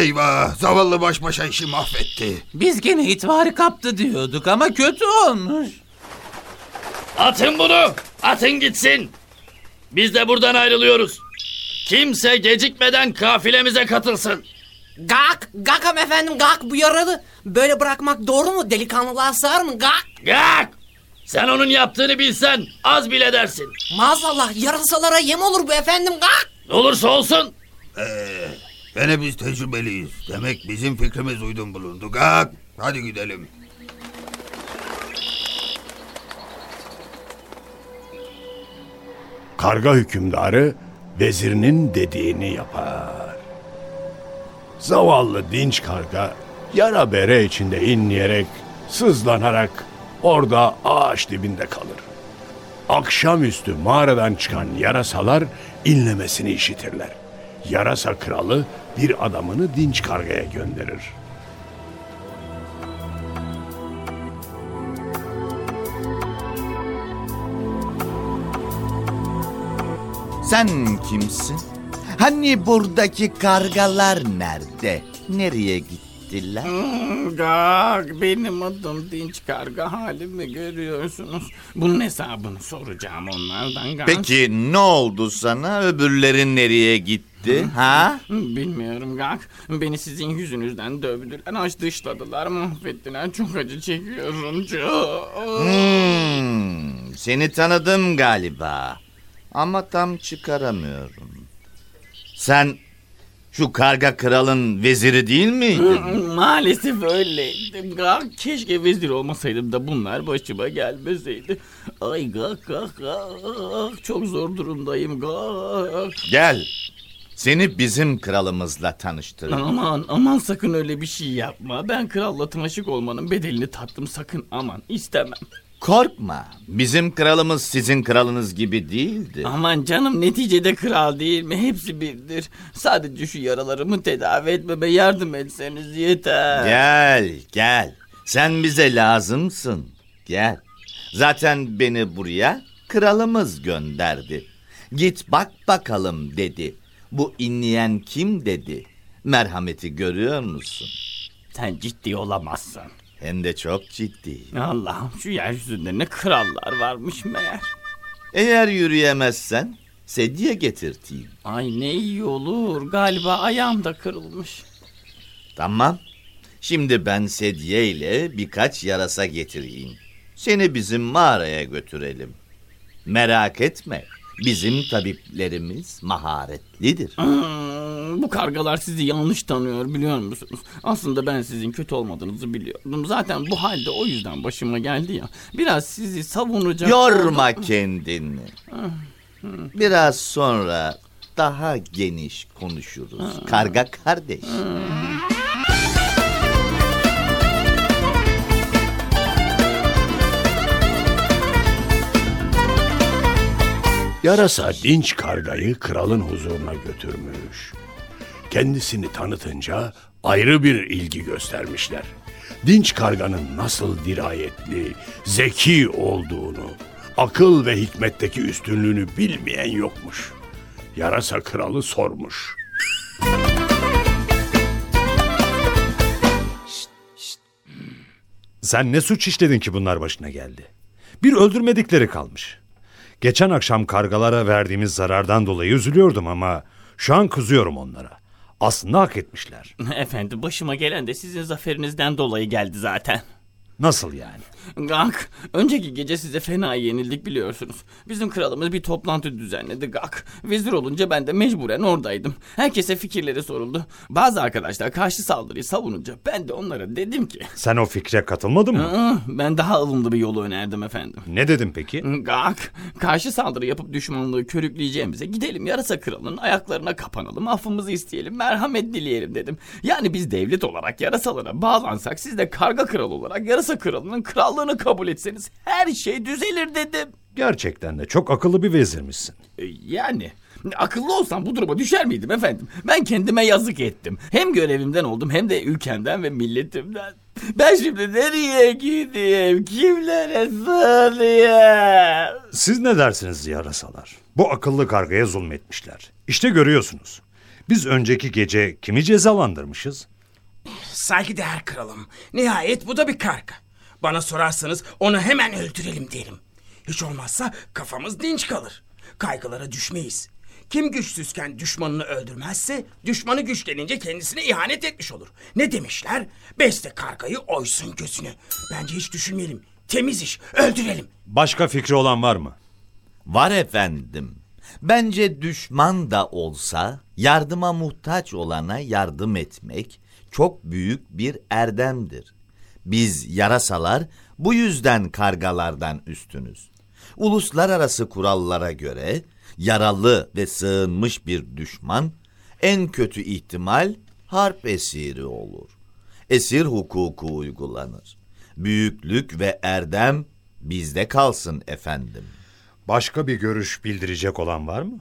Eyvah zavallı baş başa işi mahvetti. Biz gene itibarı kaptı diyorduk ama kötü olmuş. Atın bunu. Atın gitsin. Biz de buradan ayrılıyoruz. Kimse gecikmeden kafilemize katılsın. Gak, gakam efendim gak bu yaralı. Böyle bırakmak doğru mu? Delikanlılığa sığar mı? Gak. Gak! Sen onun yaptığını bilsen az bile dersin. Maazallah yarasalara yem olur bu efendim gak. Ne olursa olsun Gene biz tecrübeliyiz. Demek bizim fikrimiz uydum bulundu. Gak. Hadi gidelim. Karga hükümdarı vezirinin dediğini yapar. Zavallı dinç karga yara bere içinde inleyerek, sızlanarak orada ağaç dibinde kalır. Akşamüstü mağaradan çıkan yarasalar inlemesini işitirler. Yarasa kralı bir adamını dinç kargaya gönderir. Sen kimsin? Hani buradaki kargalar nerede? Nereye gittiler? Gak benim adım Dinç Karga halimi görüyorsunuz. Bunun hesabını soracağım onlardan Gak. Peki ne oldu sana? Öbürlerin nereye gitti? Ha? Bilmiyorum Gak. Beni sizin yüzünüzden dövdüler. Aç dışladılar mahvettiler. Çok acı çekiyorum çok. Hmm, seni tanıdım galiba. Ama tam çıkaramıyorum. Sen şu karga kralın veziri değil miydin? Maalesef öyleydim Gak. Keşke vezir olmasaydım da bunlar başıma gelmeseydi. Ay Gak Gak Gak. Çok zor durumdayım Gak. Gel. Seni bizim kralımızla tanıştırayım. Aman aman sakın öyle bir şey yapma. Ben kralla tanışık olmanın bedelini tattım sakın aman istemem. Korkma. Bizim kralımız sizin kralınız gibi değildi. Aman canım neticede kral değil mi? Hepsi birdir. Sadece şu yaralarımı tedavi etmeme yardım etseniz yeter. Gel, gel. Sen bize lazımsın. Gel. Zaten beni buraya kralımız gönderdi. Git bak bakalım dedi. Bu inleyen kim dedi. Merhameti görüyor musun? Sen ciddi olamazsın. Hem de çok ciddi. Allah'ım şu yeryüzünde ne krallar varmış meğer. Eğer yürüyemezsen sedye getirteyim. Ay ne iyi olur. Galiba ayağım da kırılmış. Tamam. Şimdi ben sedye ile birkaç yarasa getireyim. Seni bizim mağaraya götürelim. Merak etme. Bizim tabiplerimiz maharetlidir. Hmm, bu kargalar sizi yanlış tanıyor biliyor musunuz? Aslında ben sizin kötü olmadığınızı biliyordum. Zaten bu halde o yüzden başıma geldi ya. Biraz sizi savunacak... Yorma kendini. Biraz sonra daha geniş konuşuruz. Karga kardeş. Yarasa dinç kargayı kralın huzuruna götürmüş. Kendisini tanıtınca ayrı bir ilgi göstermişler. Dinç karganın nasıl dirayetli, zeki olduğunu, akıl ve hikmetteki üstünlüğünü bilmeyen yokmuş. Yarasa kralı sormuş. Sen ne suç işledin ki bunlar başına geldi? Bir öldürmedikleri kalmış. Geçen akşam kargalara verdiğimiz zarardan dolayı üzülüyordum ama şu an kızıyorum onlara. Aslında hak etmişler. Efendim başıma gelen de sizin zaferinizden dolayı geldi zaten. Nasıl yani? Gak, önceki gece size fena yenildik biliyorsunuz. Bizim kralımız bir toplantı düzenledi Gak. Vezir olunca ben de mecburen oradaydım. Herkese fikirleri soruldu. Bazı arkadaşlar karşı saldırıyı savununca ben de onlara dedim ki... Sen o fikre katılmadın mı? "Aa, Ben daha ılımlı bir yolu önerdim efendim. Ne dedim peki? Gak, karşı saldırı yapıp düşmanlığı körükleyeceğimize gidelim yarasa kralının ayaklarına kapanalım, affımızı isteyelim, merhamet dileyelim dedim. Yani biz devlet olarak yarasalara bağlansak siz de karga kral olarak yarasa kralının krallığını kabul etseniz her şey düzelir dedim. Gerçekten de çok akıllı bir vezirmişsin. E, Yani akıllı olsam bu duruma düşer miydim efendim? Ben kendime yazık ettim. Hem görevimden oldum hem de ülkemden ve milletimden. Ben şimdi nereye gideyim? Kimlere sığınayım? Siz ne dersiniz yarasalar? Bu akıllı kargaya zulmetmişler. İşte görüyorsunuz. Biz önceki gece kimi cezalandırmışız? Saygıdeğer kralım. Nihayet bu da bir karga. Bana sorarsanız onu hemen öldürelim derim. Hiç olmazsa kafamız dinç kalır. Kaygılara düşmeyiz. Kim güçsüzken düşmanını öldürmezse düşmanı güçlenince kendisine ihanet etmiş olur. Ne demişler? Beste kargayı oysun gözünü. Bence hiç düşünmeyelim. Temiz iş. Öldürelim. Başka fikri olan var mı? Var efendim. Bence düşman da olsa yardıma muhtaç olana yardım etmek çok büyük bir erdemdir. Biz yarasalar bu yüzden kargalardan üstünüz. Uluslararası kurallara göre yaralı ve sığınmış bir düşman en kötü ihtimal harp esiri olur. Esir hukuku uygulanır. Büyüklük ve erdem bizde kalsın efendim. Başka bir görüş bildirecek olan var mı?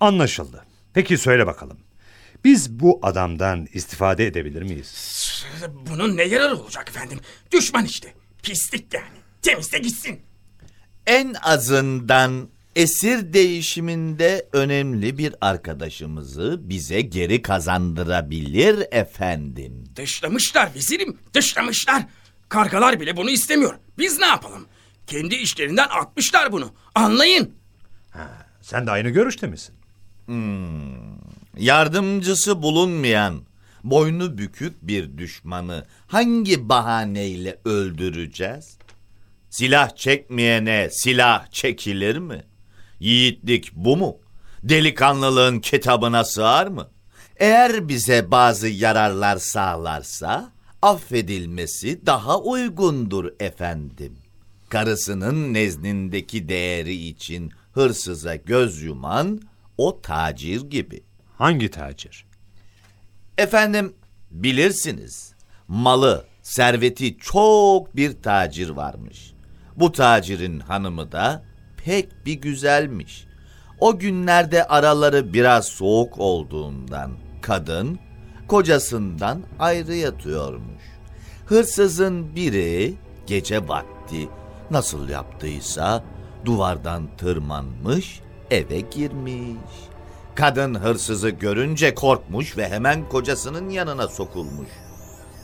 Anlaşıldı. Peki söyle bakalım. Biz bu adamdan istifade edebilir miyiz? Bunun ne yararı olacak efendim? Düşman işte. Pislik yani. Temizle gitsin. En azından esir değişiminde önemli bir arkadaşımızı bize geri kazandırabilir efendim. Dışlamışlar vezirim, dışlamışlar. Kargalar bile bunu istemiyor. Biz ne yapalım? Kendi işlerinden atmışlar bunu. Anlayın. Sen de aynı görüşte misin? Yardımcısı bulunmayan, boynu bükük bir düşmanı hangi bahaneyle öldüreceğiz? Silah çekmeyene silah çekilir mi? Yiğitlik bu mu? Delikanlılığın kitabına sığar mı? Eğer bize bazı yararlar sağlarsa affedilmesi daha uygundur efendim. Karısının nezdindeki değeri için hırsıza göz yuman o tacir gibi. Hangi tacir? Efendim bilirsiniz malı, serveti çok bir tacir varmış. Bu tacirin hanımı da pek bir güzelmiş. O günlerde araları biraz soğuk olduğundan kadın kocasından ayrı yatıyormuş. Hırsızın biri gece vakti nasıl yaptıysa duvardan tırmanmış eve girmiş. Kadın hırsızı görünce korkmuş ve hemen kocasının yanına sokulmuş.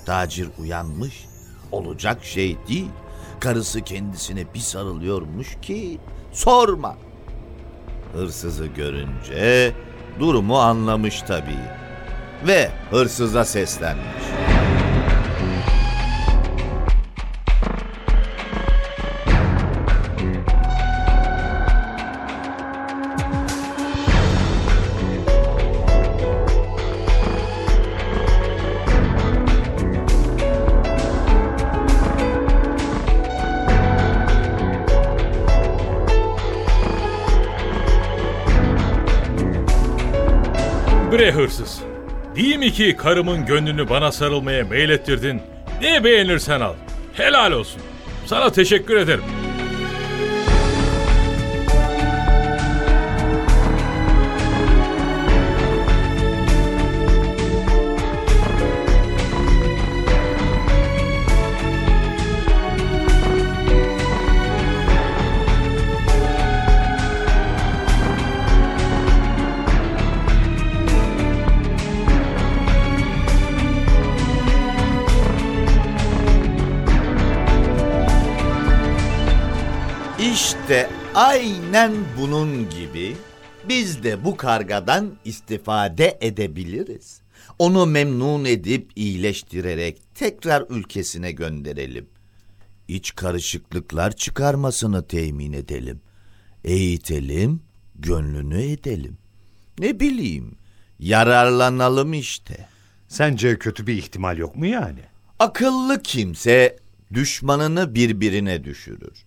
Tacir uyanmış. Olacak şey değil. Karısı kendisine bir sarılıyormuş ki sorma. Hırsızı görünce durumu anlamış tabii. Ve hırsıza seslenmiş. Bre hırsız. Değil mi ki karımın gönlünü bana sarılmaya meylettirdin? Ne beğenirsen al. Helal olsun. Sana teşekkür ederim. İşte aynen bunun gibi biz de bu kargadan istifade edebiliriz. Onu memnun edip iyileştirerek tekrar ülkesine gönderelim. İç karışıklıklar çıkarmasını temin edelim. Eğitelim, gönlünü edelim. Ne bileyim, yararlanalım işte. Sence kötü bir ihtimal yok mu yani? Akıllı kimse düşmanını birbirine düşürür.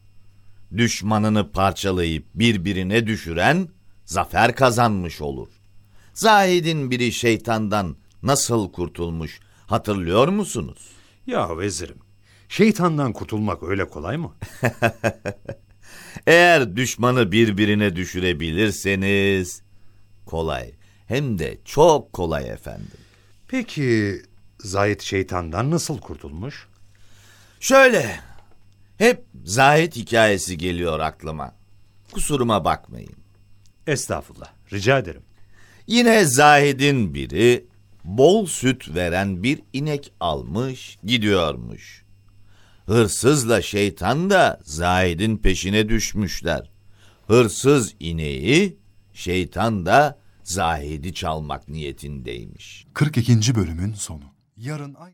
Düşmanını parçalayıp birbirine düşüren zafer kazanmış olur. Zahid'in biri şeytandan nasıl kurtulmuş hatırlıyor musunuz? Ya vezirim, şeytandan kurtulmak öyle kolay mı? Eğer düşmanı birbirine düşürebilirseniz kolay hem de çok kolay efendim. Peki Zahid şeytandan nasıl kurtulmuş? Şöyle hep Zahid hikayesi geliyor aklıma. Kusuruma bakmayın. Estağfurullah, rica ederim. Yine Zahid'in biri bol süt veren bir inek almış gidiyormuş. Hırsızla şeytan da Zahid'in peşine düşmüşler. Hırsız ineği, şeytan da Zahid'i çalmak niyetindeymiş. 42. bölümün sonu. Yarın ay